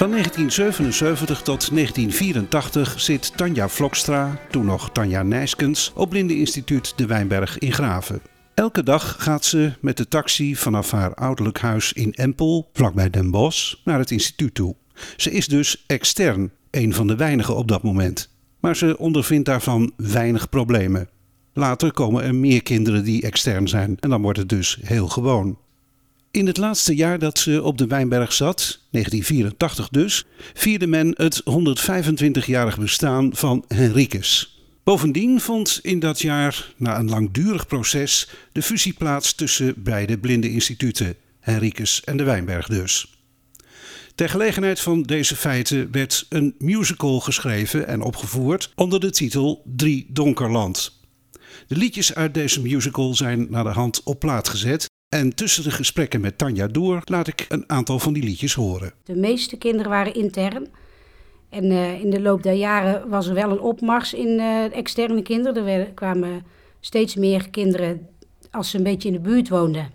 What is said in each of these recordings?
Van 1977 tot 1984 zit Tanja Vlokstra, toen nog Tanja Nijskens, op Blindeninstituut De Wijnberg in Graven. Elke dag gaat ze met de taxi vanaf haar ouderlijk huis in Empel, vlakbij Den Bosch, naar het instituut toe. Ze is dus extern, een van de weinigen op dat moment. Maar ze ondervindt daarvan weinig problemen. Later komen er meer kinderen die extern zijn en dan wordt het dus heel gewoon. In het laatste jaar dat ze op de Wijnberg zat, 1984 dus, vierde men het 125-jarig bestaan van Henricus. Bovendien vond in dat jaar, na een langdurig proces, de fusie plaats tussen beide blinde instituten, Henricus en de Wijnberg dus. Ter gelegenheid van deze feiten werd een musical geschreven en opgevoerd onder de titel Drie Donkerland. De liedjes uit deze musical zijn naar de hand op plaat gezet en tussen de gesprekken met Tanja door laat ik een aantal van die liedjes horen. De meeste kinderen waren intern. En uh, in de loop der jaren was er wel een opmars in uh, externe kinderen. Er kwamen steeds meer kinderen als ze een beetje in de buurt woonden.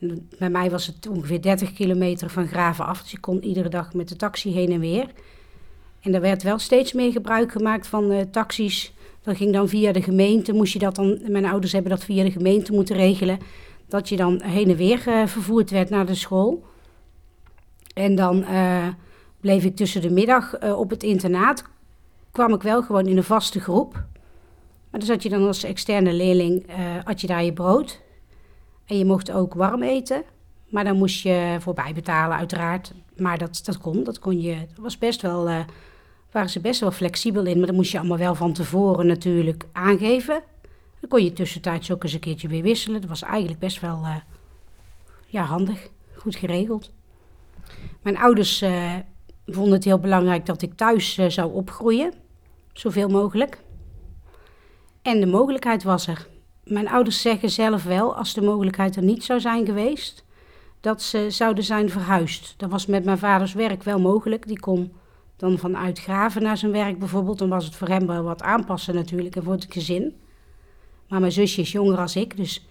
En bij mij was het ongeveer 30 kilometer van Graven af. Dus kon iedere dag met de taxi heen en weer. En er werd wel steeds meer gebruik gemaakt van uh, taxis. Dat ging dan via de gemeente. Moest je dat dan, mijn ouders hebben dat via de gemeente moeten regelen dat je dan heen en weer uh, vervoerd werd naar de school. En dan uh, bleef ik tussen de middag uh, op het internaat. Kwam ik wel gewoon in een vaste groep. Maar dan zat je dan als externe leerling, had je daar je brood. En je mocht ook warm eten. Maar dan moest je voorbij betalen, uiteraard. Maar dat, dat kon, dat kon je. Dat was best wel, waren ze best wel flexibel in. Maar dan moest je allemaal wel van tevoren natuurlijk aangeven. Dan kon je tussentijds ook eens een keertje weer wisselen. Dat was eigenlijk best wel uh, ja, handig, goed geregeld. Mijn ouders uh, vonden het heel belangrijk dat ik thuis uh, zou opgroeien, zoveel mogelijk. En de mogelijkheid was er. Mijn ouders zeggen zelf wel, als de mogelijkheid er niet zou zijn geweest, dat ze zouden zijn verhuisd. Dat was met mijn vaders werk wel mogelijk. Die kon dan vanuit Graven naar zijn werk bijvoorbeeld. Dan was het voor hem wel wat aanpassen natuurlijk en voor het gezin. Maar mijn zusje is jonger als ik. Dus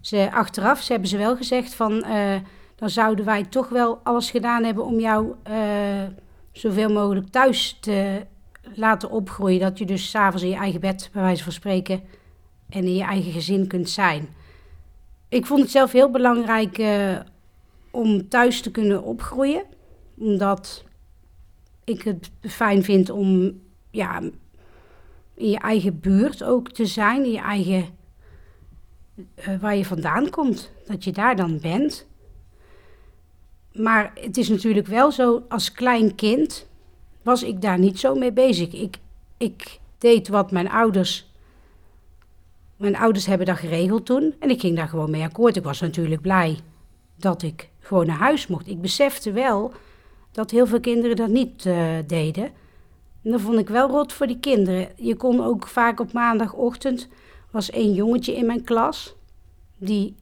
ze, achteraf ze hebben ze wel gezegd van... Uh, dan zouden wij toch wel alles gedaan hebben om jou uh, zoveel mogelijk thuis te laten opgroeien. Dat je dus s'avonds in je eigen bed, bij wijze van spreken, en in je eigen gezin kunt zijn. Ik vond het zelf heel belangrijk uh, om thuis te kunnen opgroeien. Omdat ik het fijn vind om ja, in je eigen buurt ook te zijn, in je eigen, uh, waar je vandaan komt, dat je daar dan bent. Maar het is natuurlijk wel zo, als klein kind was ik daar niet zo mee bezig. Ik, ik deed wat mijn ouders. Mijn ouders hebben dat geregeld toen en ik ging daar gewoon mee akkoord. Ik was natuurlijk blij dat ik gewoon naar huis mocht. Ik besefte wel dat heel veel kinderen dat niet uh, deden. En dat vond ik wel rot voor die kinderen. Je kon ook vaak op maandagochtend, was één jongetje in mijn klas, die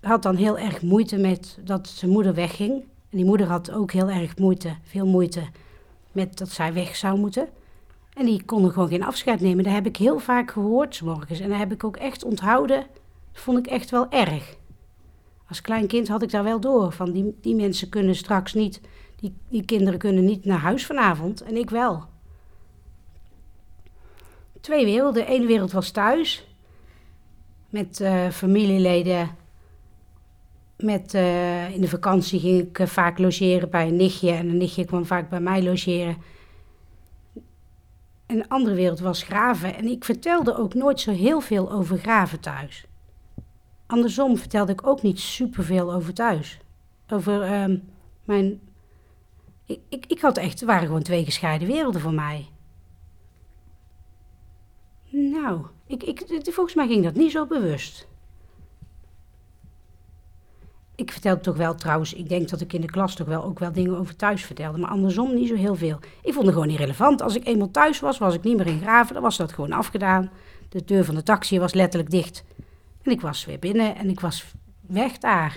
had dan heel erg moeite met dat zijn moeder wegging. En die moeder had ook heel erg moeite, veel moeite met dat zij weg zou moeten. En die konden gewoon geen afscheid nemen. Dat heb ik heel vaak gehoord s morgens. En dat heb ik ook echt onthouden. Dat vond ik echt wel erg. Als klein kind had ik daar wel door. Van die, die mensen kunnen straks niet die, die kinderen kunnen niet naar huis vanavond en ik wel. Twee werelden. Eén wereld was thuis. Met uh, familieleden. Met, uh, in de vakantie ging ik uh, vaak logeren bij een nichtje. En een nichtje kwam vaak bij mij logeren. Een andere wereld was graven. En ik vertelde ook nooit zo heel veel over graven thuis. Andersom vertelde ik ook niet superveel over thuis. Over uh, mijn ik, ik, ik had echt, het waren gewoon twee gescheiden werelden voor mij. Nou, ik, ik, volgens mij ging dat niet zo bewust. ik vertelde toch wel trouwens, ik denk dat ik in de klas toch wel ook wel dingen over thuis vertelde, maar andersom niet zo heel veel. Ik vond het gewoon niet relevant. Als ik eenmaal thuis was, was ik niet meer in Graven, dan was dat gewoon afgedaan. De deur van de taxi was letterlijk dicht. En ik was weer binnen en ik was weg daar.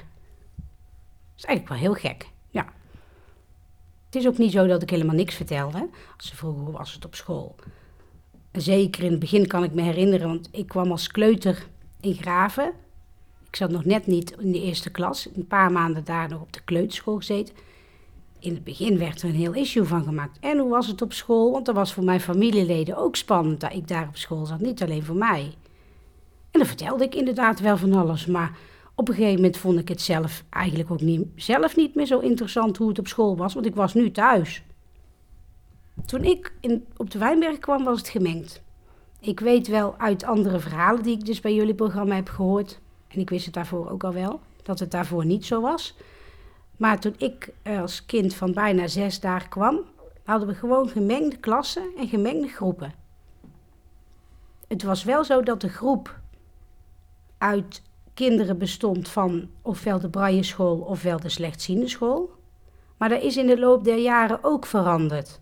Dat is eigenlijk wel heel gek. Het is ook niet zo dat ik helemaal niks vertelde. Als ze vroegen hoe was het op school. Zeker in het begin kan ik me herinneren, want ik kwam als kleuter in Graven. Ik zat nog net niet in de eerste klas. Een paar maanden daar nog op de kleuterschool gezeten. In het begin werd er een heel issue van gemaakt. En hoe was het op school? Want dat was voor mijn familieleden ook spannend dat ik daar op school zat. Niet alleen voor mij. En dan vertelde ik inderdaad wel van alles. Maar op een gegeven moment vond ik het zelf eigenlijk ook niet, zelf niet meer zo interessant hoe het op school was. Want ik was nu thuis. Toen ik in, op de Wijnberg kwam, was het gemengd. Ik weet wel uit andere verhalen die ik dus bij jullie programma heb gehoord. En ik wist het daarvoor ook al wel, dat het daarvoor niet zo was. Maar toen ik als kind van bijna zes daar kwam, hadden we gewoon gemengde klassen en gemengde groepen. Het was wel zo dat de groep uit kinderen bestond van ofwel de braille school ofwel de slechtziende school. Maar dat is in de loop der jaren ook veranderd.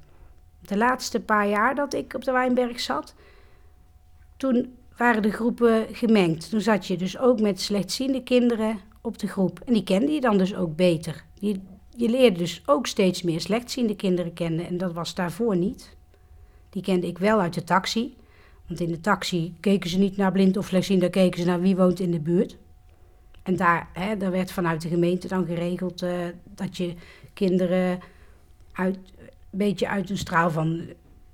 De laatste paar jaar dat ik op de Wijnberg zat, toen waren de groepen gemengd. Toen zat je dus ook met slechtziende kinderen op de groep. En die kende je dan dus ook beter. Je, je leerde dus ook steeds meer slechtziende kinderen kennen. En dat was daarvoor niet. Die kende ik wel uit de taxi. Want in de taxi keken ze niet naar blind of slechtziend, daar keken ze naar wie woont in de buurt. En daar, hè, daar werd vanuit de gemeente dan geregeld uh, dat je kinderen uit, een beetje uit een straal van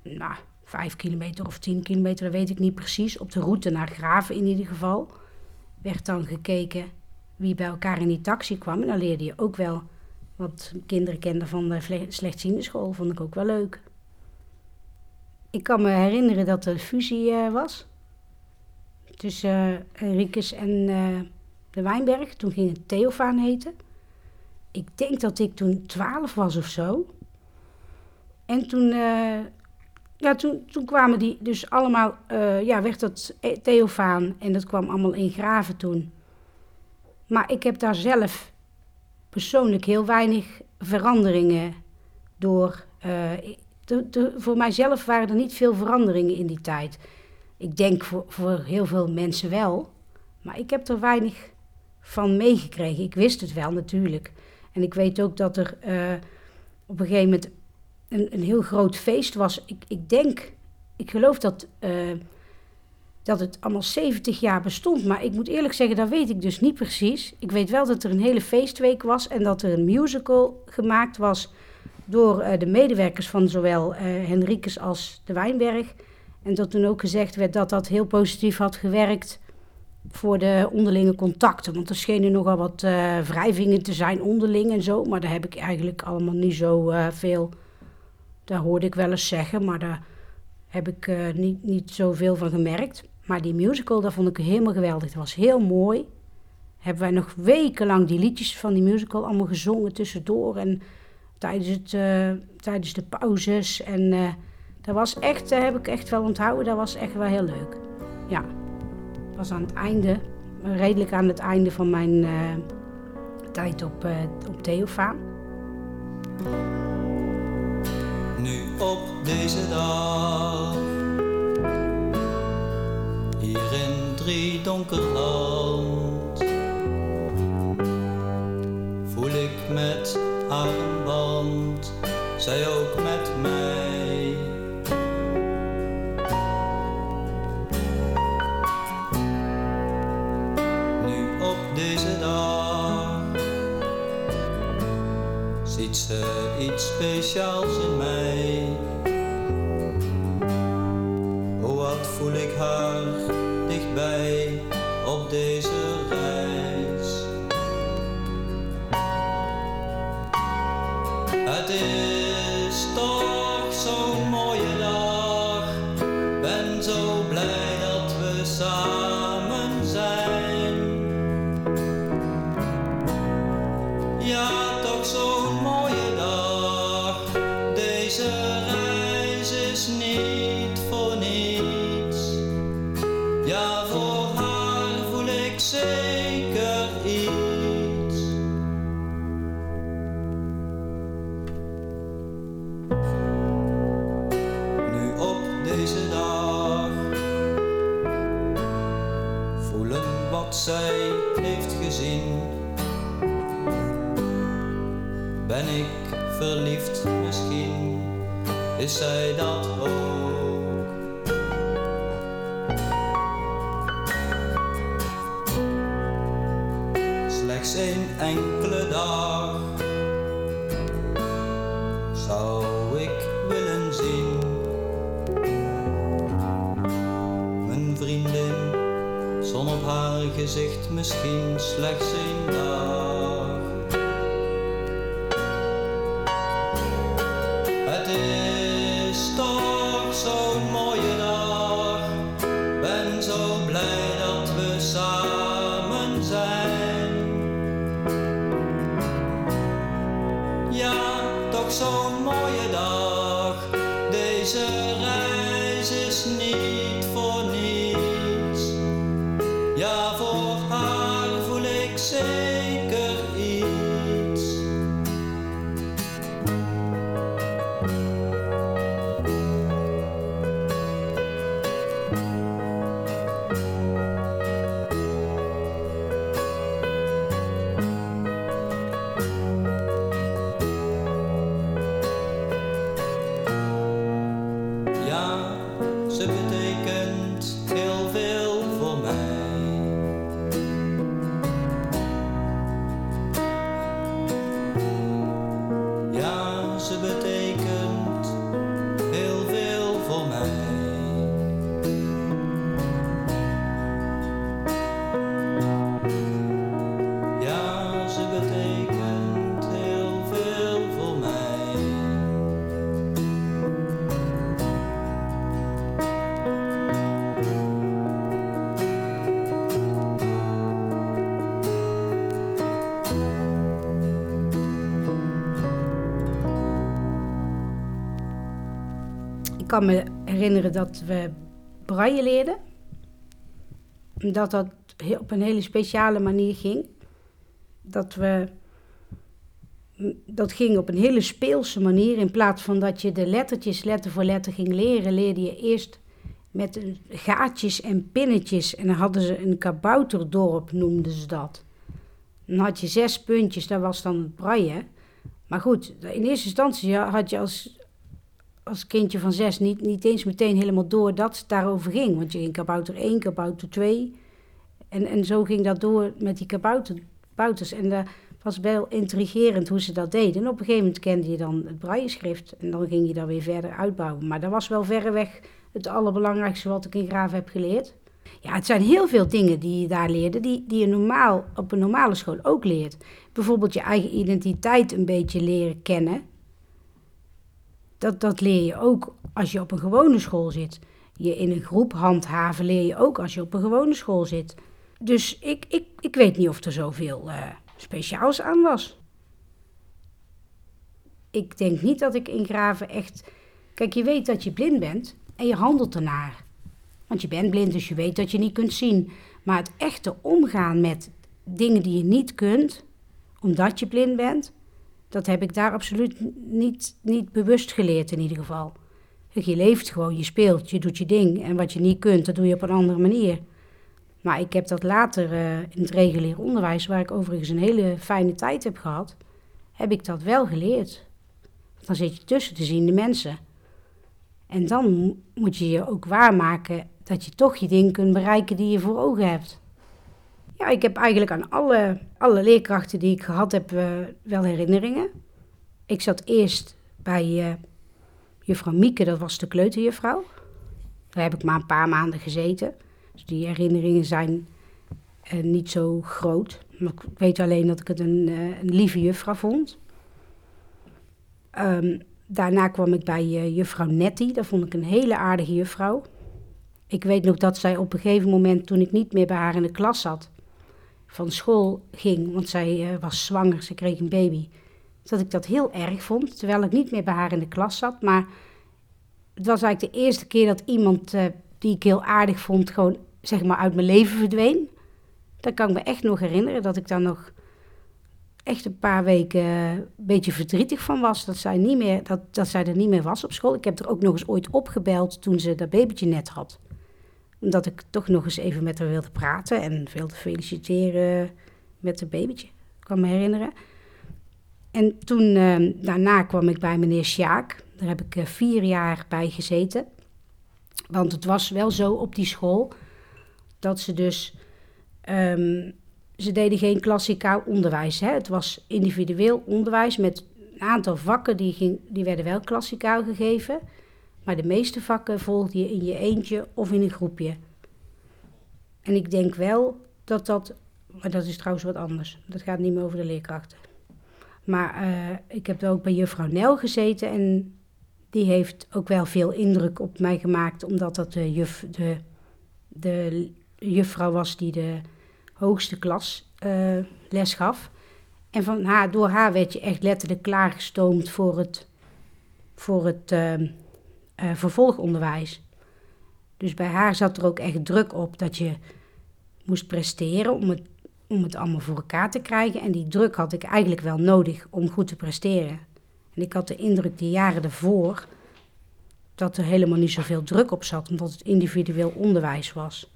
nou, vijf kilometer of tien kilometer, dat weet ik niet precies. Op de route naar Graven in ieder geval. Werd dan gekeken wie bij elkaar in die taxi kwam. En dan leerde je ook wel wat kinderen kenden van de slechtziende school. Vond ik ook wel leuk. Ik kan me herinneren dat er fusie uh, was. Tussen uh, Enriques en uh, de Wijnberg. Toen ging het Theofaan heten. Ik denk dat ik toen twaalf was of zo. En toen ja, toen, toen kwamen die dus allemaal, uh, ja, werd dat Theofaan en dat kwam allemaal in graven toen. Maar ik heb daar zelf persoonlijk heel weinig veranderingen door. De, voor mijzelf waren er niet veel veranderingen in die tijd. Ik denk voor heel veel mensen wel, maar ik heb er weinig van meegekregen. Ik wist het wel natuurlijk. En ik weet ook dat er uh, op een gegeven moment een, een heel groot feest was. Ik, ik denk, ik geloof dat, uh, dat het allemaal 70 jaar bestond. Maar ik moet eerlijk zeggen, dat weet ik dus niet precies. Ik weet wel dat er een hele feestweek was en dat er een musical gemaakt was door uh, de medewerkers van zowel Henriques als de Wijnberg. En dat toen ook gezegd werd dat dat heel positief had gewerkt voor de onderlinge contacten. Want er schenen nogal wat uh, wrijvingen te zijn onderling en zo. Maar daar heb ik eigenlijk allemaal niet zo uh, veel daar hoorde ik wel eens zeggen, maar daar heb ik uh, niet, niet zoveel van gemerkt. Maar die musical, dat vond ik helemaal geweldig. Dat was heel mooi. Hebben wij nog wekenlang die liedjes van die musical allemaal gezongen tussendoor en tijdens, het, tijdens de pauzes. En dat was echt, dat heb ik echt wel onthouden, dat was echt wel heel leuk. Ja, was aan het einde, redelijk aan het einde van mijn tijd op, op Theofaan nu op deze dag. Hier in drie donker land voel ik met haar zij ook ze iets speciaals in mij. Oh, wat voel ik haar dichtbij misschien slechts een kan me herinneren dat we braille leerden. Dat dat op een hele speciale manier ging. Dat we... Dat ging op een hele speelse manier. In plaats van dat je de lettertjes letter voor letter ging leren, leerde je eerst met gaatjes en pinnetjes. En dan hadden ze een kabouterdorp, noemden ze dat. Dan had je zes puntjes, dat was dan het braille. Maar goed, in eerste instantie had je als, als kindje van zes niet, niet eens meteen helemaal door dat het daarover ging. Want je ging kabouter 1, kabouter 2. En, en zo ging dat door met die kabouter, kabouters. En dat was wel intrigerend hoe ze dat deden. En op een gegeven moment kende je dan het brailleschrift. En dan ging je dat weer verder uitbouwen. Maar dat was wel verreweg het allerbelangrijkste wat ik in Graven heb geleerd. Ja, het zijn heel veel dingen die je daar leerde, die, die je normaal, op een normale school ook leert. Bijvoorbeeld je eigen identiteit een beetje leren kennen. Dat, dat leer je ook als je op een gewone school zit. Je in een groep handhaven leer je ook als je op een gewone school zit. Dus ik, ik, ik weet niet of er zoveel eh, speciaals aan was. Ik denk niet dat ik in Graven echt... Kijk, je weet dat je blind bent en je handelt ernaar. Want je bent blind, dus je weet dat je niet kunt zien. Maar het echte omgaan met dingen die je niet kunt, omdat je blind bent, dat heb ik daar absoluut niet, niet bewust geleerd in ieder geval. Je leeft gewoon, je speelt, je doet je ding. En wat je niet kunt, dat doe je op een andere manier. Maar ik heb dat later eh, in het regulier onderwijs, waar ik overigens een hele fijne tijd heb gehad, heb ik dat wel geleerd. Dan zit je tussen te zien de mensen. En dan mo- moet je je ook waarmaken dat je toch je ding kunt bereiken die je voor ogen hebt. Ik heb eigenlijk aan alle, alle leerkrachten die ik gehad heb eh, wel herinneringen. Ik zat eerst bij eh, juffrouw Mieke, dat was de kleuterjuffrouw. Daar heb ik maar een paar maanden gezeten. Dus die herinneringen zijn eh, niet zo groot. Maar ik weet alleen dat ik het een, een lieve juffrouw vond. Ehm, daarna kwam ik bij juffrouw Nettie. Dat vond ik een hele aardige juffrouw. Ik weet nog dat zij op een gegeven moment, toen ik niet meer bij haar in de klas zat, van school ging, want zij eh, was zwanger, ze kreeg een baby, dat ik dat heel erg vond, terwijl ik niet meer bij haar in de klas zat. Maar het was eigenlijk de eerste keer dat iemand eh, die ik heel aardig vond, gewoon zeg maar uit mijn leven verdween. Dat kan ik me echt nog herinneren, dat ik daar nog echt een paar weken eh, een beetje verdrietig van was. Dat zij, niet meer, dat, dat zij er niet meer was op school. Ik heb er ook nog eens ooit opgebeld toen ze dat babytje net had. Omdat ik toch nog eens even met haar wilde praten en wilde feliciteren met het babytje. Ik kan me herinneren. En toen, eh, daarna kwam ik bij meneer Sjaak. Daar heb ik eh, vier jaar bij gezeten. Want het was wel zo op die school dat ze dus. ehm, ze deden geen klassikaal onderwijs. Hè? Het was individueel onderwijs met een aantal vakken die, ging, die werden wel klassikaal gegeven. Maar de meeste vakken volgde je in je eentje of in een groepje. En ik denk wel dat dat. Maar dat is trouwens wat anders. Dat gaat niet meer over de leerkrachten. Maar eh, ik heb ook bij juffrouw Nel gezeten en die heeft ook wel veel indruk op mij gemaakt, omdat dat de, juf, de, de juffrouw was die de hoogste klas eh, les gaf. En van haar, door haar werd je echt letterlijk klaargestoomd voor het, voor het eh, eh, vervolgonderwijs. Dus bij haar zat er ook echt druk op dat je moest presteren om het, om het allemaal voor elkaar te krijgen. En die druk had ik eigenlijk wel nodig om goed te presteren. En ik had de indruk die jaren ervoor dat er helemaal niet zoveel druk op zat, omdat het individueel onderwijs was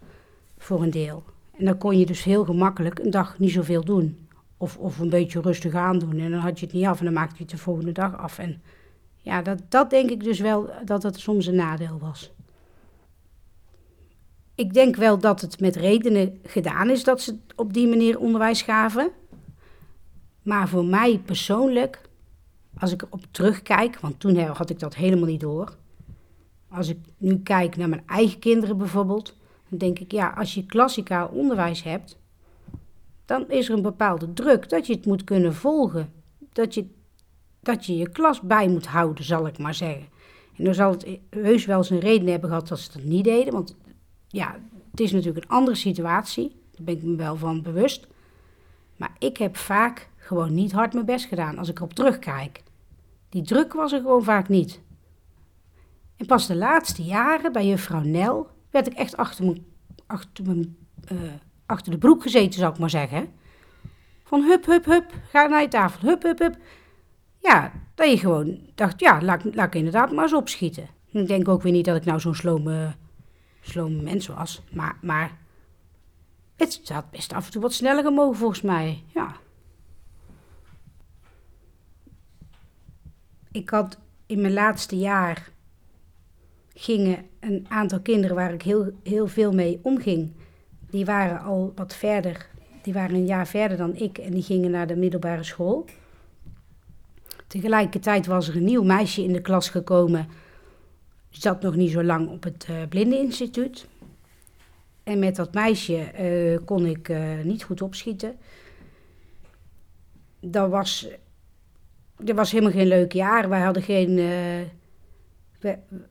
voor een deel. En dan kon je dus heel gemakkelijk een dag niet zoveel doen. Of, of een beetje rustig aandoen en dan had je het niet af en dan maakte je het de volgende dag af. En ja, dat, dat denk ik dus wel dat het soms een nadeel was. Ik denk wel dat het met redenen gedaan is dat ze op die manier onderwijs gaven. Maar voor mij persoonlijk, als ik erop terugkijk, want toen had ik dat helemaal niet door. Als ik nu kijk naar mijn eigen kinderen bijvoorbeeld, dan denk ik, ja, als je klassikaal onderwijs hebt, dan is er een bepaalde druk dat je het moet kunnen volgen. Dat je dat je, je klas bij moet houden, zal ik maar zeggen. En dan zal het heus wel zijn reden hebben gehad dat ze dat niet deden, want ja, het is natuurlijk een andere situatie. Daar ben ik me wel van bewust. Maar ik heb vaak gewoon niet hard mijn best gedaan als ik erop terugkijk. Die druk was er gewoon vaak niet. En pas de laatste jaren bij juffrouw Nel werd ik echt achter, mijn, achter, mijn, eh, achter de broek gezeten, zou ik maar zeggen. Van hup, hup, hup, ga naar je tafel, hup, hup, hup. Ja, dat je gewoon dacht, ja, laat, laat ik inderdaad maar eens opschieten. En ik denk ook weer niet dat ik nou zo'n slome, slome mens was. Maar, maar het had best af en toe wat sneller gemogen volgens mij, ja. Ik had in mijn laatste jaar gingen een aantal kinderen waar ik heel, heel veel mee omging. Die waren al wat verder, die waren een jaar verder dan ik en die gingen naar de middelbare school. Tegelijkertijd was er een nieuw meisje in de klas gekomen. Zat nog niet zo lang op het uh, blindeninstituut. En met dat meisje uh, kon ik uh, niet goed opschieten. Dat was, dat was helemaal geen leuk jaar. Wij hadden geen.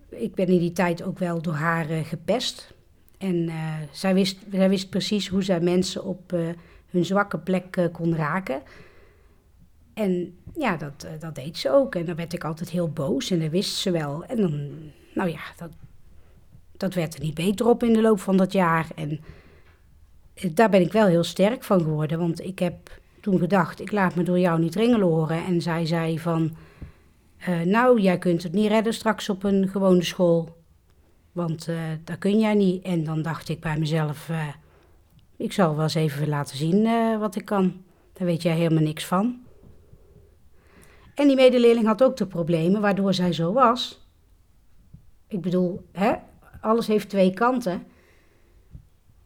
Ik ben in die tijd ook wel door haar gepest. En zij, wist, zij wist precies hoe zij mensen op hun zwakke plek kon raken. En ja, dat, dat deed ze ook. En dan werd ik altijd heel boos en dat wist ze wel. En dan, nou ja, dat, dat werd er niet beter op in de loop van dat jaar. En daar ben ik wel heel sterk van geworden. Want ik heb toen gedacht, ik laat me door jou niet ringelen horen. En zij zei van, uh, nou, jij kunt het niet redden straks op een gewone school. Want uh, dat kun jij niet. En dan dacht ik bij mezelf, ik zal wel eens even laten zien wat ik kan. Daar weet jij helemaal niks van. En die medeleerling had ook de problemen waardoor zij zo was. Ik bedoel, hè, alles heeft twee kanten.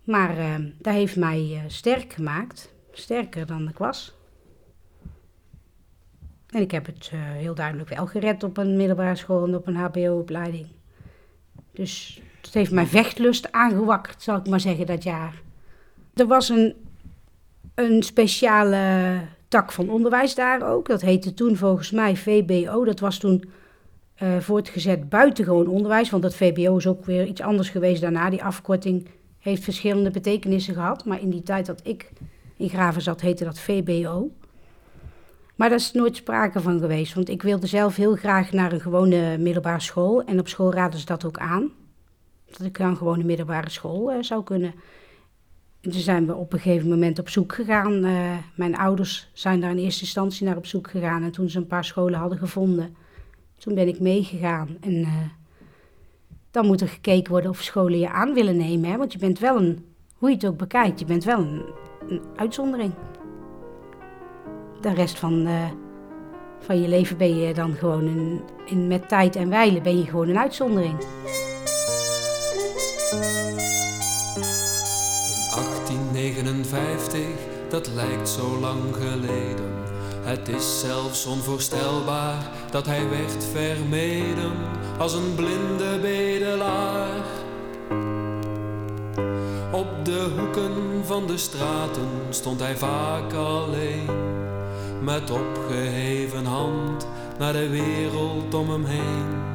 Maar uh, dat heeft mij uh, sterk gemaakt. Sterker dan ik was. En ik heb het uh, heel duidelijk wel gered op een middelbare school en op een HBO-opleiding. Dus het heeft mijn vechtlust aangewakkerd, zal ik maar zeggen, dat jaar. Er was een, een speciale tak van onderwijs daar ook. Dat heette toen volgens mij VBO. Dat was toen uh, voortgezet buitengewoon onderwijs. Want dat VBO is ook weer iets anders geweest daarna. Die afkorting heeft verschillende betekenissen gehad. Maar in die tijd dat ik in Graven zat, heette dat VBO. Maar daar is nooit sprake van geweest. Want ik wilde zelf heel graag naar een gewone middelbare school. En op school raden ze dat ook aan. Dat ik naar een gewone middelbare school uh, zou kunnen. En toen zijn we op een gegeven moment op zoek gegaan. Uh, mijn ouders zijn daar in eerste instantie naar op zoek gegaan. En toen ze een paar scholen hadden gevonden, toen ben ik meegegaan. En uh, dan moet er gekeken worden of scholen je aan willen nemen. Hè? Want je bent wel een, hoe je het ook bekijkt, je bent wel een, een uitzondering. De rest van, uh, van je leven ben je dan gewoon een, in, met tijd en wijlen ben je gewoon een uitzondering. 1859, dat lijkt zo lang geleden. Het is zelfs onvoorstelbaar dat hij werd vermeden als een blinde bedelaar. Op de hoeken van de straten stond hij vaak alleen, met opgeheven hand naar de wereld om hem heen.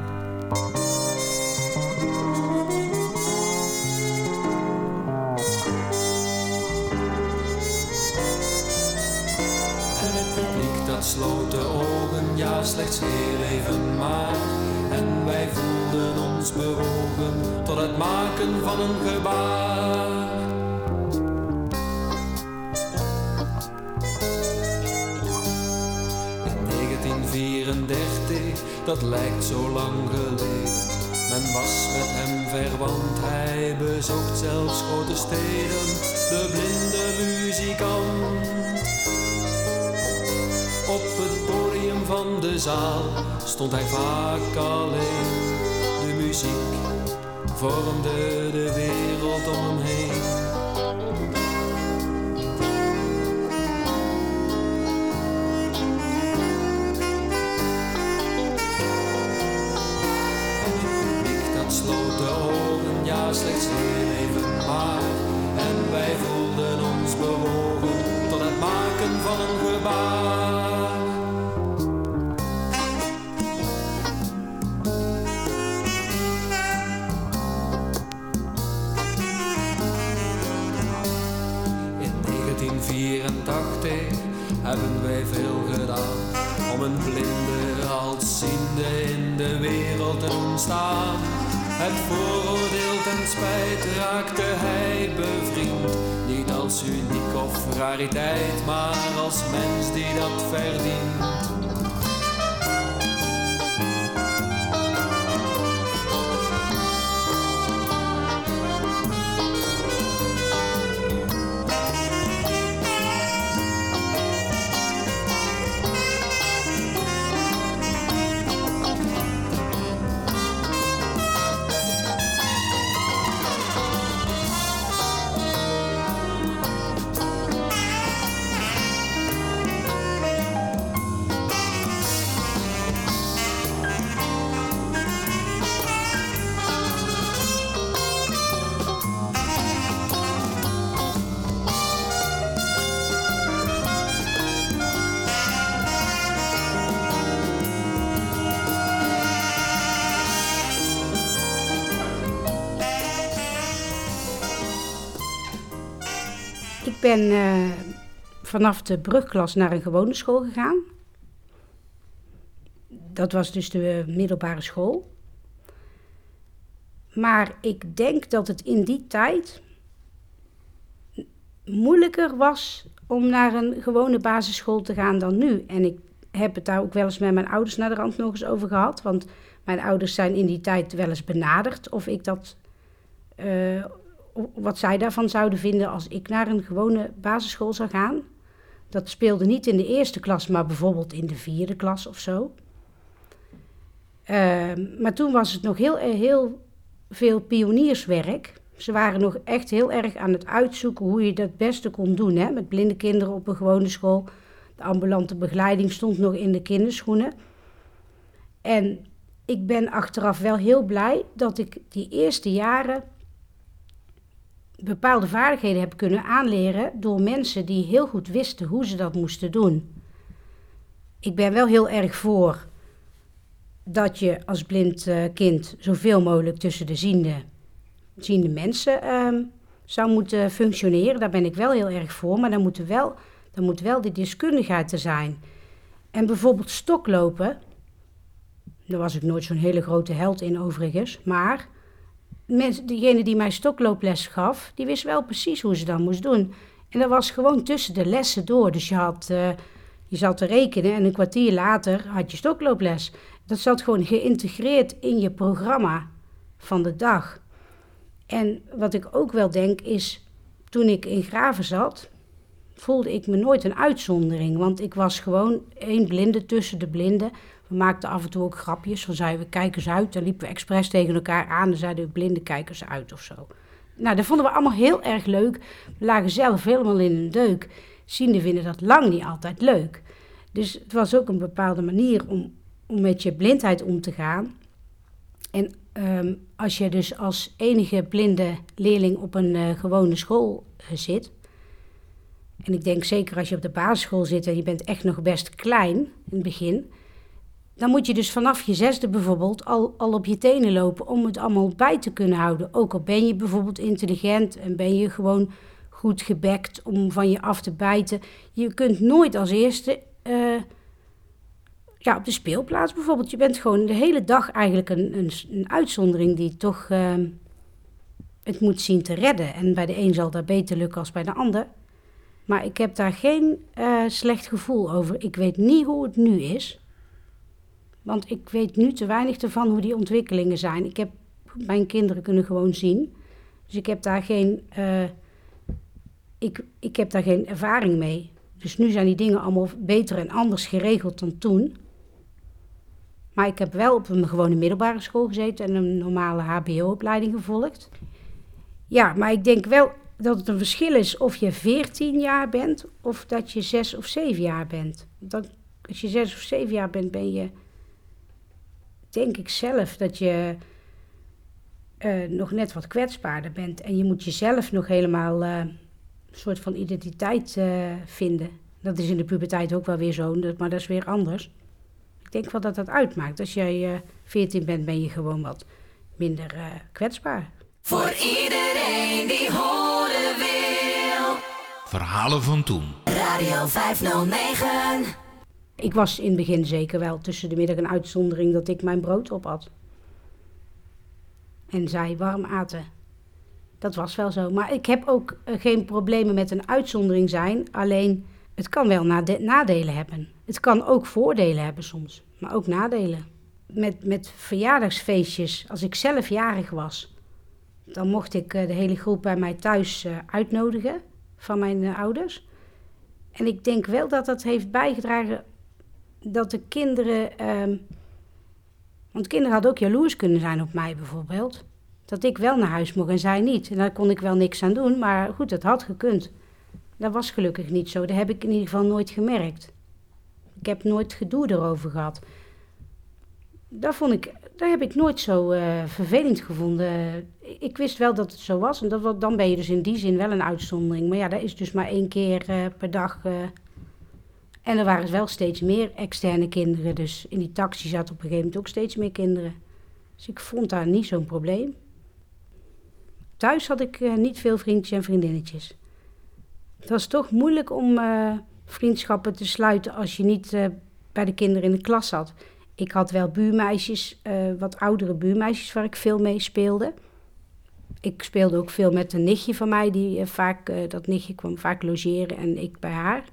Sloot ogen, ja slechts heel even maar. En wij voelden ons bewogen tot het maken van een gebaar. In 1934, dat lijkt zo lang geleden. Men was met hem verwant, hij bezocht zelfs grote steden, de blinde muzikant. Op het podium van de zaal stond hij vaak alleen. De muziek vormde de wereld om hem heen. Publiek dat sloot de ogen, ja slechts heel even maar. En wij voelden ons bewogen tot het maken van een gebaar. 1984 hebben wij veel gedaan om een blinde als ziende in de wereld te doen staan. Het vooroordeel ten spijt raakte hij bevriend, niet als uniek of rariteit, maar als mens die dat verdient. Ben eh, vanaf de brugklas naar een gewone school gegaan. Dat was dus de middelbare school. Maar ik denk dat het in die tijd moeilijker was om naar een gewone basisschool te gaan dan nu. En ik heb het daar ook wel eens met mijn ouders naar de rand nog eens over gehad. Want mijn ouders zijn in die tijd wel eens benaderd of ik dat. eh, wat zij daarvan zouden vinden als ik naar een gewone basisschool zou gaan. Dat speelde niet in de eerste klas, maar bijvoorbeeld in de vierde klas of zo. Ehm, maar toen was het nog heel, heel veel pionierswerk. Ze waren nog echt heel erg aan het uitzoeken hoe je dat beste kon doen. Hè? Met blinde kinderen op een gewone school. De ambulante begeleiding stond nog in de kinderschoenen. En ik ben achteraf wel heel blij dat ik die eerste jaren bepaalde vaardigheden heb kunnen aanleren door mensen die heel goed wisten hoe ze dat moesten doen. Ik ben wel heel erg voor dat je als blind eh, kind zoveel mogelijk tussen de ziende, ziende mensen ehm, zou moeten functioneren. Daar ben ik wel heel erg voor, maar dan moet, er wel, dan moet wel die deskundigheid er zijn. En bijvoorbeeld stoklopen, daar was ik nooit zo'n hele grote held in overigens, maar degene die mij stoklooples gaf, die wist wel precies hoe ze dat moest doen. En dat was gewoon tussen de lessen door. Dus je, had, eh, je zat te rekenen en een kwartier later had je stoklooples. Dat zat gewoon geïntegreerd in je programma. van de dag. En wat ik ook wel denk is, toen ik in Graven zat, voelde ik me nooit een uitzondering. Want ik was gewoon één blinde tussen de blinden. We maakten af en toe ook grapjes. Dan zeiden we kijkers uit. Dan liepen we expres tegen elkaar aan. Dan zeiden we blinde kijkers uit of zo. Nou, dat vonden we allemaal heel erg leuk. We lagen zelf helemaal in een deuk. Zienden vinden dat lang niet altijd leuk. Dus het was ook een bepaalde manier om, om met je blindheid om te gaan. En ehm, als je dus als enige blinde leerling op een uh, gewone school uh, zit. En ik denk zeker als je op de basisschool zit en je bent echt nog best klein in het begin. Dan moet je dus vanaf je zesde bijvoorbeeld al, al op je tenen lopen om het allemaal bij te kunnen houden. Ook al ben je bijvoorbeeld intelligent en ben je gewoon goed gebekt om van je af te bijten. Je kunt nooit als eerste uh, ja, op de speelplaats bijvoorbeeld. Je bent gewoon de hele dag eigenlijk een, een, een uitzondering die toch uh, het moet zien te redden. En bij de een zal dat beter lukken als bij de ander. Maar ik heb daar geen uh, slecht gevoel over. Ik weet niet hoe het nu is. Want ik weet nu te weinig ervan hoe die ontwikkelingen zijn. Ik heb mijn kinderen kunnen gewoon zien. Dus ik heb daar geen, uh, ik, ik heb daar geen ervaring mee. Dus nu zijn die dingen allemaal beter en anders geregeld dan toen. Maar ik heb wel op een gewone middelbare school gezeten en een normale HBO-opleiding gevolgd. Ja, maar ik denk wel dat het een verschil is of je 14 jaar bent of dat je 6 of 7 jaar bent. Dat, als je 6 of 7 jaar bent, ben je, denk ik zelf, dat je uh, nog net wat kwetsbaarder bent. En je moet jezelf nog helemaal uh, een soort van identiteit uh, vinden. Dat is in de puberteit ook wel weer zo, maar dat is weer anders. Ik denk wel dat dat uitmaakt. Als jij 14 bent, ben je gewoon wat minder kwetsbaar. Voor iedereen die horen wil. Verhalen van toen. Radio 509. Ik was in het begin zeker wel tussen de middag een uitzondering dat ik mijn brood op had. En zij warm aten. Dat was wel zo. Maar ik heb ook uh, geen problemen met een uitzondering zijn. Alleen, het kan wel nade nadelen hebben. Het kan ook voordelen hebben soms, maar ook nadelen. Met, met verjaardagsfeestjes, als ik zelf jarig was, dan mocht ik uh, de hele groep bij mij thuis uh, uitnodigen van mijn ouders. En ik denk wel dat dat heeft bijgedragen dat de kinderen. Um, want kinderen hadden ook jaloers kunnen zijn op mij bijvoorbeeld. Dat ik wel naar huis mocht en zij niet. En daar kon ik wel niks aan doen, maar goed, het had gekund. Dat was gelukkig niet zo. Dat heb ik in ieder geval nooit gemerkt. Ik heb nooit gedoe erover gehad. Dat, vond ik, dat heb ik nooit zo uh, vervelend gevonden. Ik wist wel dat het zo was. En dat, dan ben je dus in die zin wel een uitzondering. Maar ja, dat is dus maar één keer uh, per dag. Uh, en er waren wel steeds meer externe kinderen. Dus in die taxi zaten op een gegeven moment ook steeds meer kinderen. Dus ik vond daar niet zo'n probleem. Thuis had ik uh, niet veel vriendjes en vriendinnetjes. Het was toch moeilijk om uh, vriendschappen te sluiten als je niet uh, bij de kinderen in de klas zat. Ik had wel buurmeisjes, wat oudere buurmeisjes waar ik veel mee speelde. Ik speelde ook veel met een nichtje van mij, die vaak, dat nichtje kwam vaak logeren en ik bij haar.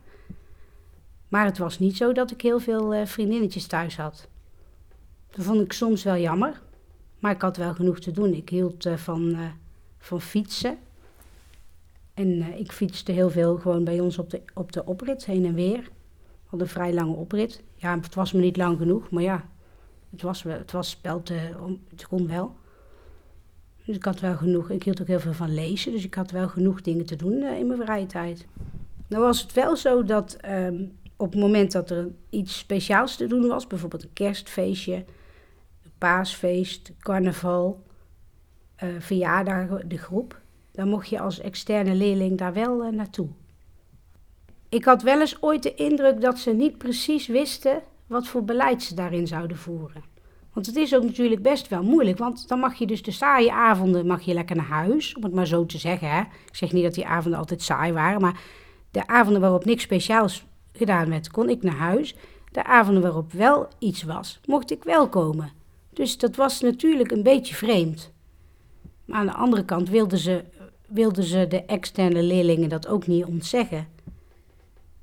Maar het was niet zo dat ik heel veel uh, vriendinnetjes thuis had. Dat vond ik soms wel jammer. Maar ik had wel genoeg te doen. Ik hield uh, van, uh, van fietsen. En ik fietste heel veel gewoon bij ons op de, op de oprit, heen en weer. We hadden een vrij lange oprit. Ja, het was me niet lang genoeg, maar ja, het was, het was het kon wel. Dus ik had wel genoeg. Ik hield ook heel veel van lezen, dus ik had wel genoeg dingen te doen in mijn vrije tijd. Nou was het wel zo dat um, op het moment dat er iets speciaals te doen was, bijvoorbeeld een kerstfeestje, een paasfeest, carnaval, uh, de groep, dan mocht je als externe leerling daar wel uh, naartoe. Ik had wel eens ooit de indruk dat ze niet precies wisten wat voor beleid ze daarin zouden voeren. Want het is ook natuurlijk best wel moeilijk, want dan mag je dus de saaie avonden mag je lekker naar huis, om het maar zo te zeggen. Hè. Ik zeg niet dat die avonden altijd saai waren, maar de avonden waarop niks speciaals gedaan werd, kon ik naar huis. De avonden waarop wel iets was, mocht ik wel komen. Dus dat was natuurlijk een beetje vreemd. Maar aan de andere kant wilden ze, wilden ze de externe leerlingen dat ook niet ontzeggen.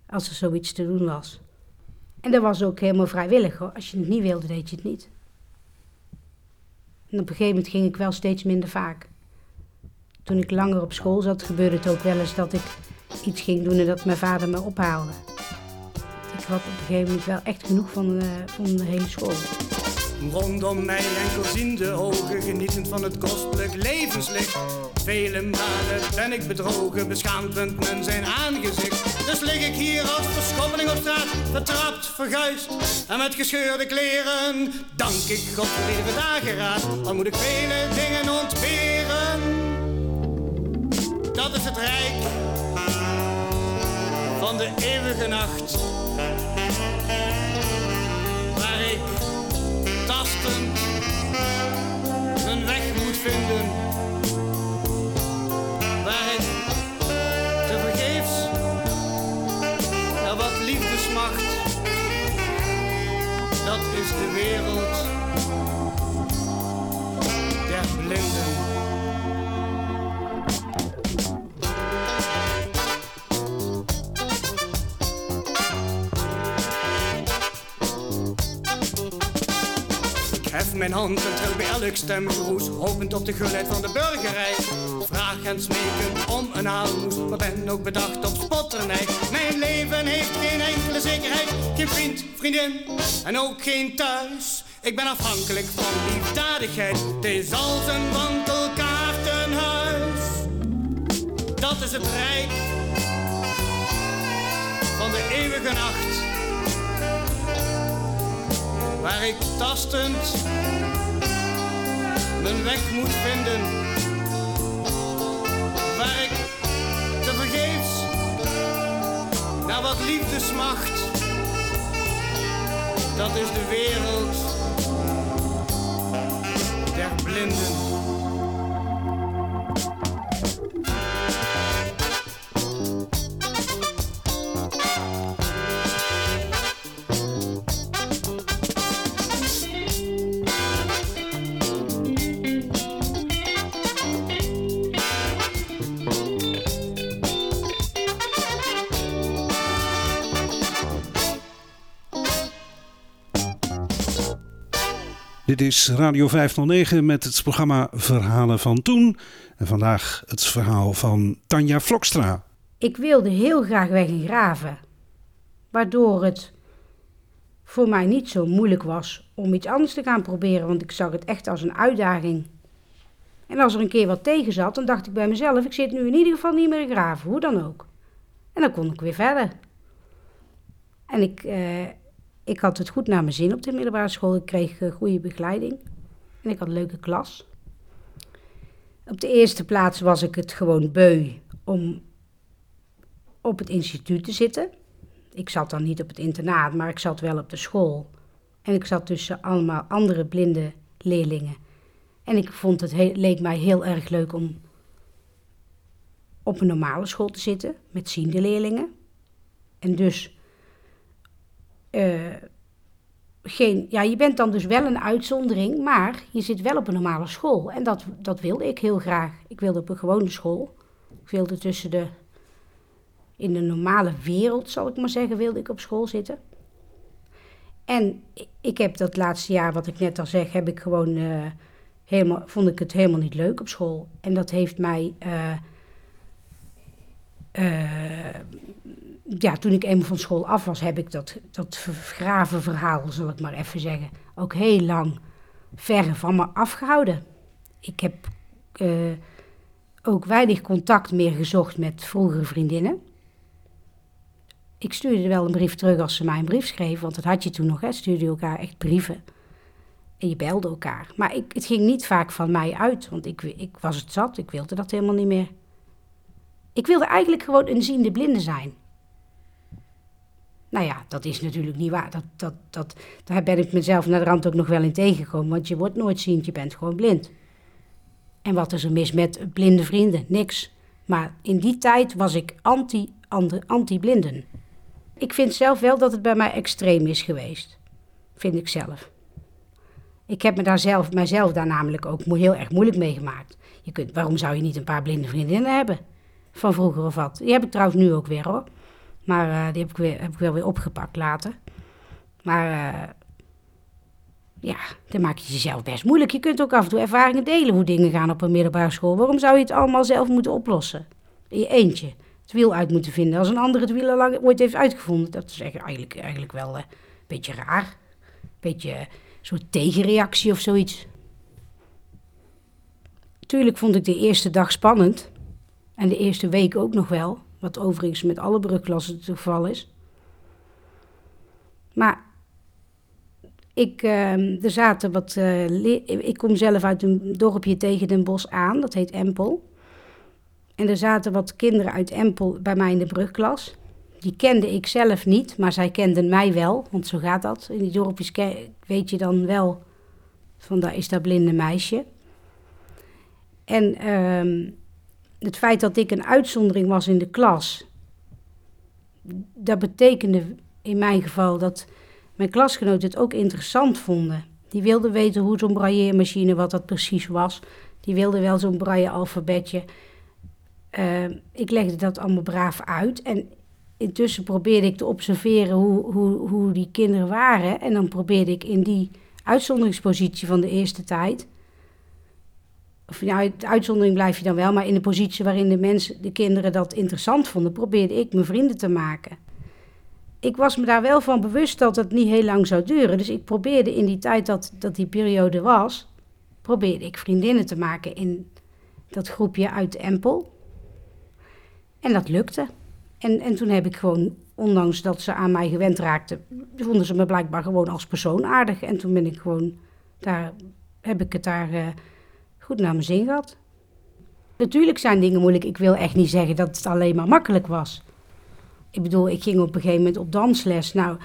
Als er zoiets te doen was. En dat was ook helemaal vrijwillig hoor. Als je het niet wilde, deed je het niet. En op een gegeven moment ging ik wel steeds minder vaak. Toen ik langer op school zat, gebeurde het ook wel eens dat ik iets ging doen en dat mijn vader me ophaalde. Ik had op een gegeven moment wel echt genoeg van, eh, van de hele school. Rondom mij enkelziende ogen, genietend van het kostelijk levenslicht. Vele malen ben ik bedrogen, beschaamd men zijn aangezicht. Dus lig ik hier als verschoppeling op straat, vertrapt, verguisd en met gescheurde kleren. Dank ik God voor iedere dageraad, al moet ik vele dingen ontberen. Dat is het rijk van de eeuwige nacht. Thank you. Mijn hand en tril bij elk stemgeroes, hopend op de gulheid van de burgerij. Vraag en smeken om een aalmoes, maar ben ook bedacht op spotternij. Mijn leven heeft geen enkele zekerheid, geen vriend, vriendin en ook geen thuis. Ik ben afhankelijk van liefdadigheid, het is als een wandelkaartenhuis. Dat is het rijk van de eeuwige nacht waar ik tastend mijn weg moet vinden. Waar ik te vergeefs naar wat liefde smacht. Dat is de wereld der blinden. Radio 509 met het programma Verhalen van Toen. En vandaag het verhaal van Tanja Vlokstra. Ik wilde heel graag weg in Graven. Waardoor het voor mij niet zo moeilijk was om iets anders te gaan proberen. Want ik zag het echt als een uitdaging. En als er een keer wat tegen zat, dan dacht ik bij mezelf: ik zit nu in ieder geval niet meer in Graven, hoe dan ook. En dan kon ik weer verder. En ik, eh, ik had het goed naar mijn zin op de middelbare school. Ik kreeg eh, goede begeleiding. En ik had een leuke klas. Op de eerste plaats was ik het gewoon beu om op het instituut te zitten. Ik zat dan niet op het internaat, maar ik zat wel op de school. En ik zat tussen allemaal andere blinde leerlingen. En ik vond het leek mij heel erg leuk om op een normale school te zitten met ziende leerlingen. En dus geen, ja, je bent dan dus wel een uitzondering, maar je zit wel op een normale school. En dat, dat wilde ik heel graag. Ik wilde op een gewone school. Ik wilde tussen de, in de normale wereld, zal ik maar zeggen, wilde ik op school zitten. En ik heb dat laatste jaar, wat ik net al zeg, heb ik gewoon eh, helemaal, vond ik het helemaal niet leuk op school. En dat heeft mij, eh, eh, ja, toen ik eenmaal van school af was, heb ik dat, dat graven verhaal, zal ik maar even zeggen, ook heel lang ver van me afgehouden. Ik heb eh, ook weinig contact meer gezocht met vroegere vriendinnen. Ik stuurde wel een brief terug als ze mij een brief schreef, want dat had je toen nog, hè, stuurde elkaar echt brieven. En je belde elkaar. Maar ik, het ging niet vaak van mij uit, want ik, ik was het zat, ik wilde dat helemaal niet meer. Ik wilde eigenlijk gewoon een ziende blinde zijn. Nou ja, dat is natuurlijk niet waar. Dat, dat, dat, daar ben ik mezelf naar de rand ook nog wel in tegengekomen. Want je wordt nooit ziend, je bent gewoon blind. En wat is er mis met blinde vrienden? Niks. Maar in die tijd was ik anti, anti-blinden. Ik vind zelf wel dat het bij mij extreem is geweest. Vind ik zelf. Ik heb me daar zelf, mijzelf daar namelijk ook heel erg moeilijk mee gemaakt. Je kunt, waarom zou je niet een paar blinde vriendinnen hebben? Van vroeger of wat. Die heb ik trouwens nu ook weer hoor. Maar uh, die heb ik, weer, heb ik wel weer opgepakt later. Maar uh, Ja, dan maak je jezelf best moeilijk. Je kunt ook af en toe ervaringen delen hoe dingen gaan op een middelbare school. Waarom zou je het allemaal zelf moeten oplossen? In je eentje. Het wiel uit moeten vinden. Als een ander het wiel al lang ooit heeft uitgevonden. Dat is eigenlijk, eigenlijk wel eh, een beetje raar. Een beetje een soort tegenreactie of zoiets. Tuurlijk vond ik de eerste dag spannend. En de eerste week ook nog wel. Wat overigens met alle brugklassen het geval is. Maar ik, uh, er zaten wat. Uh, ik kom zelf uit een dorpje tegen Den Bosch aan, dat heet Empel. En er zaten wat kinderen uit Empel bij mij in de brugklas. Die kende ik zelf niet, maar zij kenden mij wel, want zo gaat dat. In die dorpjes weet je dan wel van daar is dat blinde meisje. En uh, het feit dat ik een uitzondering was in de klas, dat betekende in mijn geval dat mijn klasgenoten het ook interessant vonden. Die wilden weten hoe zo'n brailleermachine, wat dat precies was. Die wilden wel zo'n braille-alfabetje. Uh, ik legde dat allemaal braaf uit. En intussen probeerde ik te observeren hoe, hoe, hoe die kinderen waren. En dan probeerde ik in die uitzonderingspositie van de eerste tijd. Of de uitzondering blijf je dan wel, maar in de positie waarin de mensen, de kinderen dat interessant vonden, probeerde ik mijn vrienden te maken ik was me daar wel van bewust dat het niet heel lang zou duren. Dus ik probeerde in die tijd dat, dat die periode was, probeerde ik vriendinnen te maken in dat groepje uit Empel. En dat lukte. En, en toen heb ik gewoon, ondanks dat ze aan mij gewend raakten, vonden ze me blijkbaar gewoon als persoon aardig. En toen ben ik gewoon, daar heb ik het daar uh, goed naar mijn zin gehad. Natuurlijk zijn dingen moeilijk. Ik wil echt niet zeggen dat het alleen maar makkelijk was. Ik bedoel, ik ging op een gegeven moment op dansles. Nou,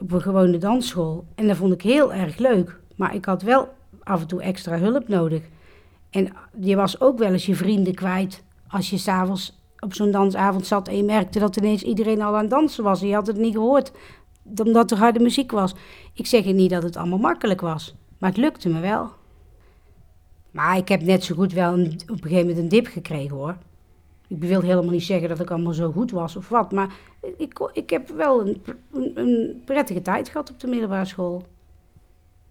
op een gewone dansschool. En dat vond ik heel erg leuk. Maar ik had wel af en toe extra hulp nodig. En je was ook wel eens je vrienden kwijt. Als je s'avonds op zo'n dansavond zat en je merkte dat ineens iedereen al aan dansen was. En je had het niet gehoord, omdat er harde muziek was. Ik zeg niet dat het allemaal makkelijk was. Maar het lukte me wel. Maar ik heb net zo goed wel op een gegeven moment een dip gekregen hoor. Ik wil helemaal niet zeggen dat ik allemaal zo goed was of wat. Maar ik, ik heb wel een, een, prettige tijd gehad op de middelbare school.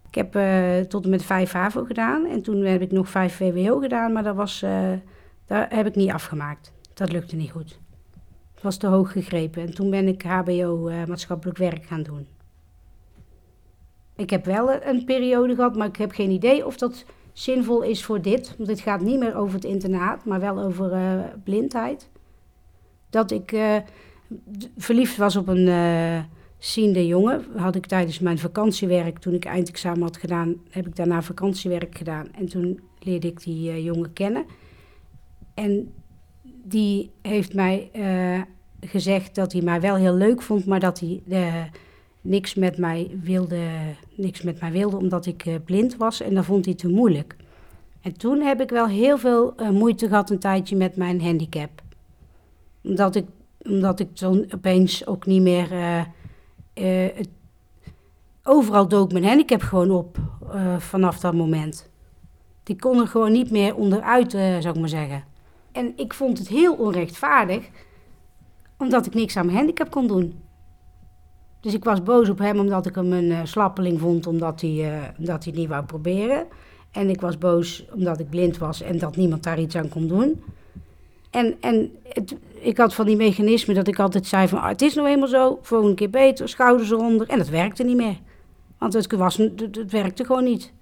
Ik heb uh, tot en met 5 HAVO gedaan. En toen heb ik nog 5 VWO gedaan. Maar dat was, uh, daar heb ik niet afgemaakt. Dat lukte niet goed. Het was te hoog gegrepen. En toen ben ik HBO eh, maatschappelijk werk gaan doen. Ik heb wel een periode gehad, maar ik heb geen idee of dat zinvol is voor dit. Want het gaat niet meer over het internaat, maar wel over uh, blindheid. Dat ik uh, verliefd was op een uh, ziende jongen. Had ik tijdens mijn vakantiewerk, toen ik eindexamen had gedaan, heb ik daarna vakantiewerk gedaan. En toen leerde ik die jongen kennen. En die heeft mij gezegd dat hij mij wel heel leuk vond, maar dat hij niks met mij wilde, niks met mij wilde omdat ik uh, blind was en dat vond hij te moeilijk. En toen heb ik wel heel veel uh, moeite gehad een tijdje met mijn handicap. Omdat ik, omdat ik toen opeens ook niet meer... Het, overal dook mijn handicap gewoon op vanaf dat moment. Die kon er gewoon niet meer onderuit, zou ik maar zeggen. En ik vond het heel onrechtvaardig, omdat ik niks aan mijn handicap kon doen. Dus ik was boos op hem omdat ik hem een uh, slappeling vond, omdat hij, uh, omdat hij het niet wou proberen. En ik was boos omdat ik blind was en dat niemand daar iets aan kon doen. En, en het, ik had van die mechanismen dat ik altijd zei van... Ah, het is nou eenmaal zo, volgende keer beter, schouders eronder. En dat werkte niet meer. Want het, was, het, het werkte gewoon niet.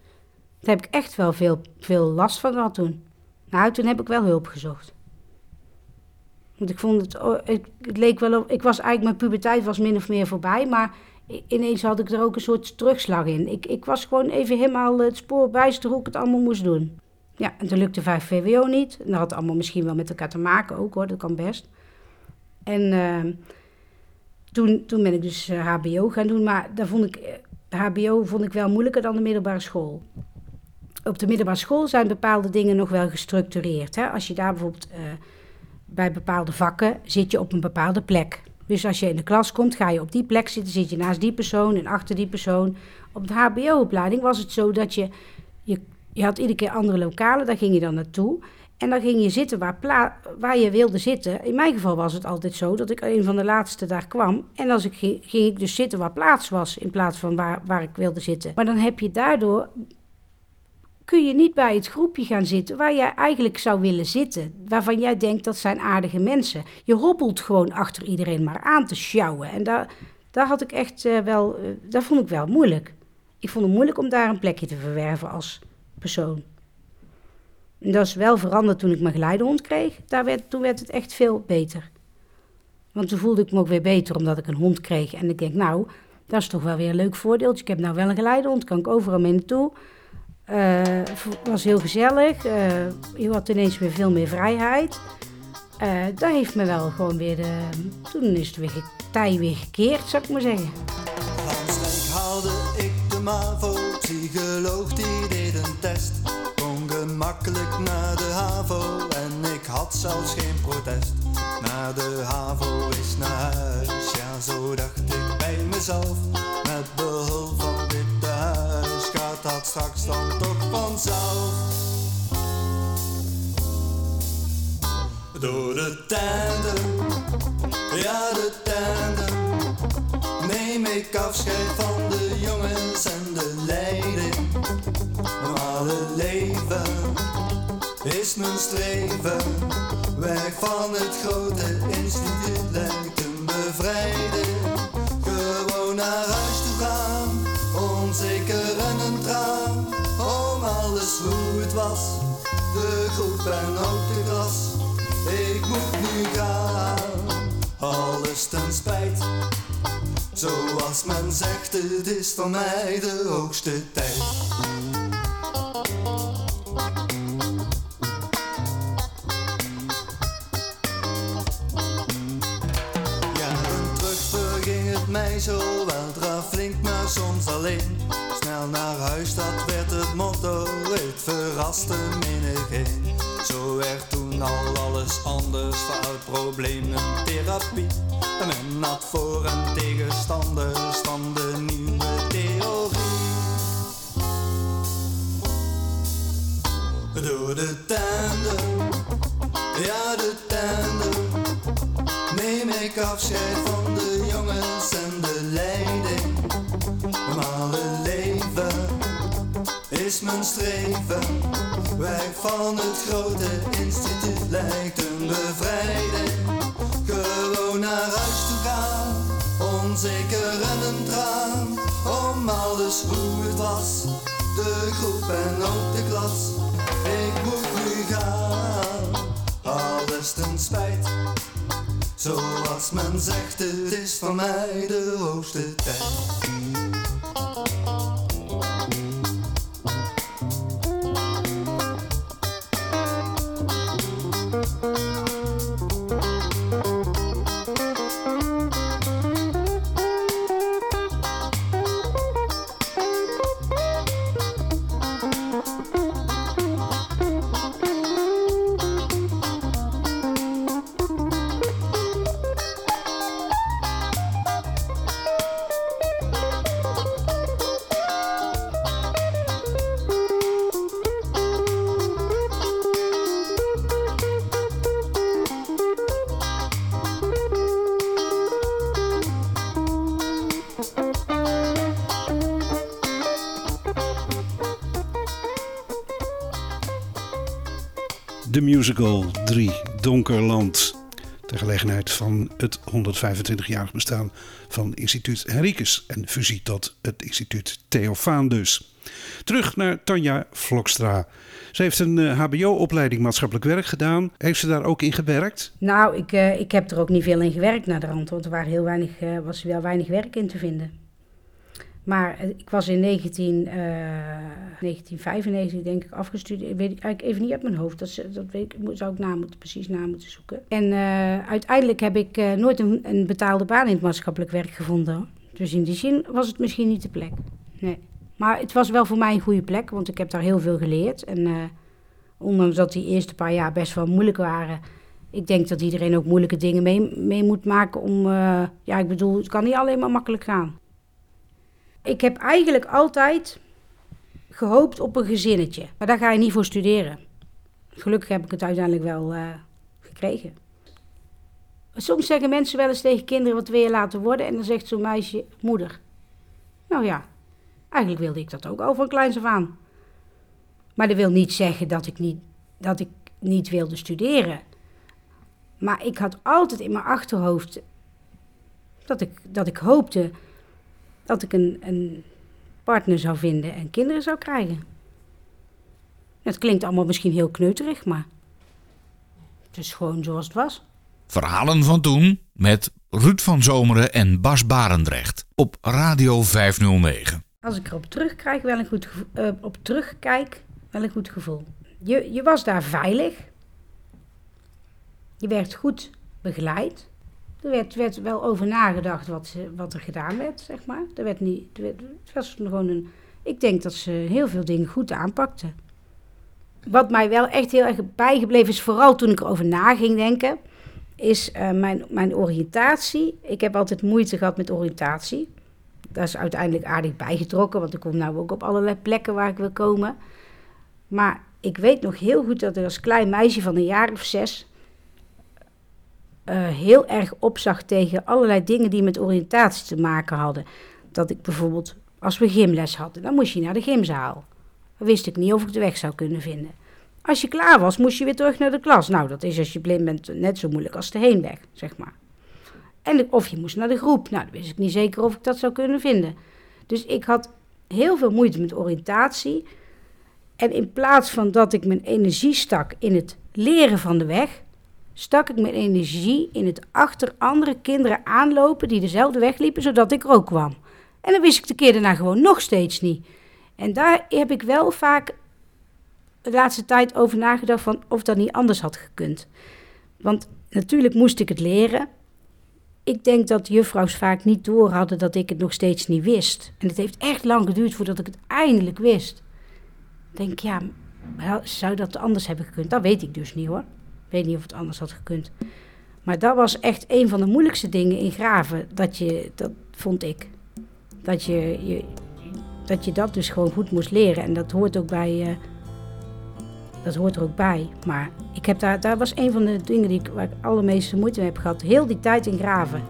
Daar heb ik echt wel veel, veel last van gehad toen. Nou, toen heb ik wel hulp gezocht. Want ik vond het, het, leek wel op, ik was eigenlijk, mijn puberteit was min of meer voorbij, maar ineens had ik er ook een soort terugslag in. Ik, ik was gewoon even helemaal het spoor bijster hoe ik het allemaal moest doen. Ja, en toen lukte 5 VWO niet. En dat had allemaal misschien wel met elkaar te maken ook hoor, dat kan best. En uh, toen, toen ben ik dus HBO eh, gaan doen, maar daar vond ik, HBO vond ik wel moeilijker dan de middelbare school. Op de middelbare school zijn bepaalde dingen nog wel gestructureerd. Hè? Als je daar bijvoorbeeld... Bij bepaalde vakken zit je op een bepaalde plek. Dus als je in de klas komt, ga je op die plek zitten, zit je naast die persoon en achter die persoon. Op de HBO-opleiding was het zo dat je, je, je had iedere keer andere lokalen, daar ging je dan naartoe. En dan ging je zitten waar, waar je wilde zitten. In mijn geval was het altijd zo dat ik een van de laatste daar kwam. En als ik ging, ging ik dus zitten waar plaats was in plaats van waar, waar ik wilde zitten. Maar dan heb je daardoor kun je niet bij het groepje gaan zitten waar jij eigenlijk zou willen zitten. Waarvan jij denkt dat zijn aardige mensen. Je hobbelt gewoon achter iedereen maar aan te sjouwen. En daar, daar had ik echt eh, wel, dat vond ik wel moeilijk. Ik vond het moeilijk om daar een plekje te verwerven als persoon. En dat is wel veranderd toen ik mijn geleidehond kreeg. Daar werd, toen werd het echt veel beter. Want toen voelde ik me ook weer beter omdat ik een hond kreeg. En ik denk, nou, dat is toch wel weer een leuk voordeeltje. Ik heb nou wel een geleidehond, kan ik overal mee naartoe. Eh, was heel gezellig. Eh, je had ineens weer veel meer vrijheid. Eh dat heeft me wel gewoon weer de... Toen is het weer, tij weer gekeerd, zou ik maar zeggen. Glansrijk haalde ik de MAVO, psycholoog die deed een test. Kon gemakkelijk naar de HAVO en ik had zelfs geen protest. Naar de HAVO is naar huis, ja zo dacht ik bij mezelf. Met behulp van straks dan toch vanzelf. Door de tanden, ja de tanden Neem ik afscheid van de jongens en de leiding. Maar het leven is mijn streven. Weg van het grote instituut lijkt een bevrijding. Gewoon naar huis toe gaan, onzeker Om alles hoe het was, de groep en ook de. Ik moet nu gaan, alles ten spijt. Zoals men zegt, het is van mij de hoogste tijd. Jaren terug verging het mij zo weldra flink, maar soms alleen. Naar huis, dat werd het motto, het verraste menigeen. Zo werd toen al alles anders, fout problemen, therapie. En men had voor en tegenstanders van de nieuwe theorie. Door de tanden, ja de tanden Neem ik afscheid van de jongens en de leiding Maar is mijn streven. Weg van het grote instituut lijkt een bevrijding. Gewoon naar huis toe gaan Onzeker en een traan. Om alles hoe het was De groep en ook de klas. Ik moet nu gaan Alles ten spijt. Zoals men zegt, het is van mij de hoogste tijd. Musical 3 Donkerland. Ter gelegenheid van het 125-jarig bestaan van instituut Henricus en fusie tot het instituut Theofaan dus. Terug naar Tanja Vlokstra. Ze heeft een eh, hbo-opleiding maatschappelijk werk gedaan. Heeft ze daar ook in gewerkt? Nou, ik, eh, ik heb er ook niet veel in gewerkt naar de rand, want er waren heel weinig, eh, was wel weinig werk in te vinden. Maar eh, ik was in 19, eh, 1995 denk ik afgestudeerd. Weet ik eigenlijk even niet uit mijn hoofd. Dat, dat weet ik, zou ik na moeten, precies na moeten zoeken. En eh, uiteindelijk heb ik eh, nooit een, een betaalde baan in het maatschappelijk werk gevonden. Dus in die zin was het misschien niet de plek. Nee. Maar het was wel voor mij een goede plek, want ik heb daar heel veel geleerd. En eh, ondanks dat die eerste paar jaar best wel moeilijk waren... Ik denk dat iedereen ook moeilijke dingen mee, mee moet maken om... eh, ja, ik bedoel, het kan niet alleen maar makkelijk gaan. Ik heb eigenlijk altijd gehoopt op een gezinnetje. Maar daar ga je niet voor studeren. gelukkig heb ik het uiteindelijk wel eh, gekregen. Soms zeggen mensen wel eens tegen kinderen: wat wil je laten worden? En dan zegt zo'n meisje: moeder. Nou ja, eigenlijk wilde ik dat ook al van kleins af aan. Maar dat wil niet zeggen dat ik niet, dat ik niet wilde studeren. Maar ik had altijd in mijn achterhoofd dat ik, dat ik hoopte dat ik een, een partner zou vinden en kinderen zou krijgen. Het klinkt allemaal misschien heel kneuterig, maar het is gewoon zoals het was. Verhalen van toen met Ruud van Zomeren en Bas Barendrecht op Radio 509. Als ik erop terugkijk, wel een goed, eh, op terugkijk, wel een goed gevoel. Je, je was daar veilig. Je werd goed begeleid. Er werd, werd wel over nagedacht wat, ze- wat er gedaan werd, zeg maar. Er werd niet, er het was gewoon een, ik denk dat ze heel veel dingen goed aanpakten. Wat mij wel echt heel erg bijgebleven is, vooral toen ik erover na ging denken, is eh, mijn, mijn oriëntatie. Ik heb altijd moeite gehad met oriëntatie. Dat is uiteindelijk aardig bijgetrokken, want ik kom nou ook op allerlei plekken waar ik wil komen. Maar ik weet nog heel goed dat ik als klein meisje van een jaar of zes eh, heel erg opzag tegen allerlei dingen die met oriëntatie te maken hadden. Dat ik bijvoorbeeld, als we gymles hadden, dan moest je naar de gymzaal. Dan wist ik niet of ik de weg zou kunnen vinden. Als je klaar was, moest je weer terug naar de klas. Nou, dat is als je blind bent net zo moeilijk als de heenweg, zeg maar. En of je moest naar de groep. Nou, dan wist ik niet zeker of ik dat zou kunnen vinden. Dus ik had heel veel moeite met oriëntatie. En in plaats van dat ik mijn energie stak in het leren van de weg, stak ik mijn energie in het achter andere kinderen aanlopen die dezelfde weg liepen, zodat ik er ook kwam. En dan wist ik de keer daarna gewoon nog steeds niet. En daar heb ik wel vaak de laatste tijd over nagedacht van of dat niet anders had gekund. Want natuurlijk moest ik het leren. Ik denk dat juffrouws vaak niet door hadden dat ik het nog steeds niet wist. En het heeft echt lang geduurd voordat ik het eindelijk wist. Denk, ja, zou dat anders hebben gekund? Dat weet ik dus niet hoor. Weet niet of het anders had gekund. Maar dat was echt een van de moeilijkste dingen in graven. Dat, je, dat vond ik. Dat je, je, dat je dat dus gewoon goed moest leren. En dat hoort ook bij. eh, dat hoort er ook bij. Maar ik heb daar, daar was een van de dingen die ik, waar ik allermeeste moeite mee heb gehad. Heel die tijd in graven.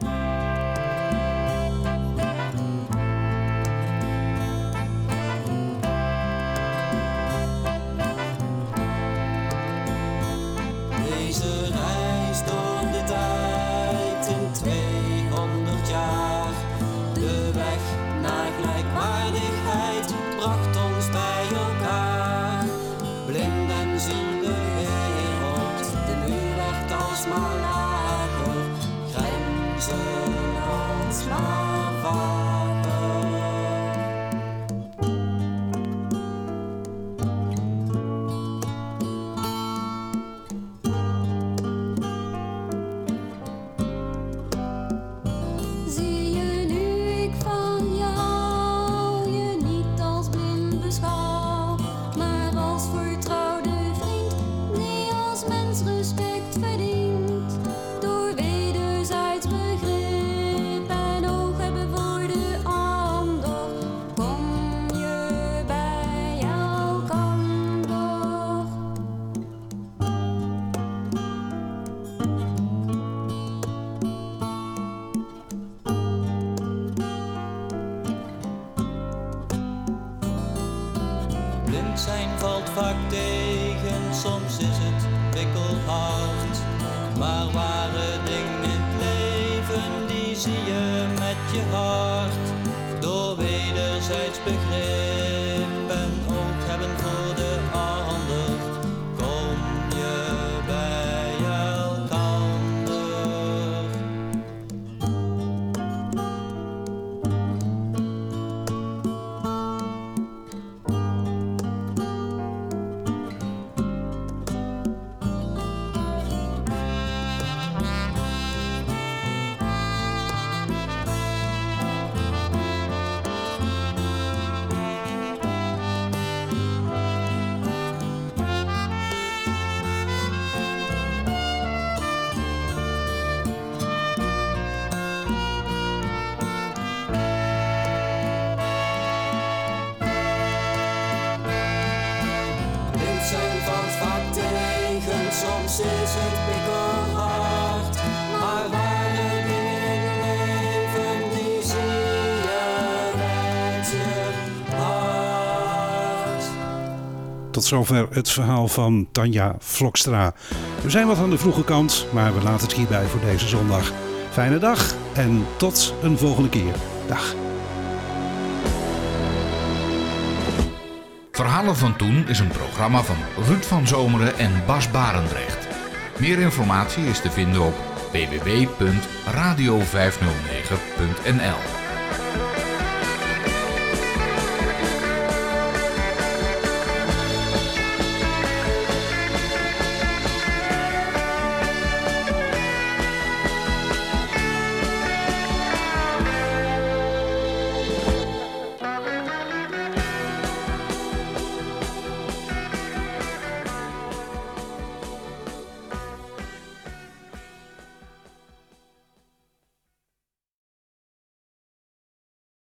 Tot zover het verhaal van Tanja Vlokstra. We zijn wat aan de vroege kant, maar we laten het hierbij voor deze zondag. Fijne dag en tot een volgende keer. Dag. Verhalen van Toen is een programma van Ruud van Zomeren en Bas Barendrecht. Meer informatie is te vinden op www.radio509.nl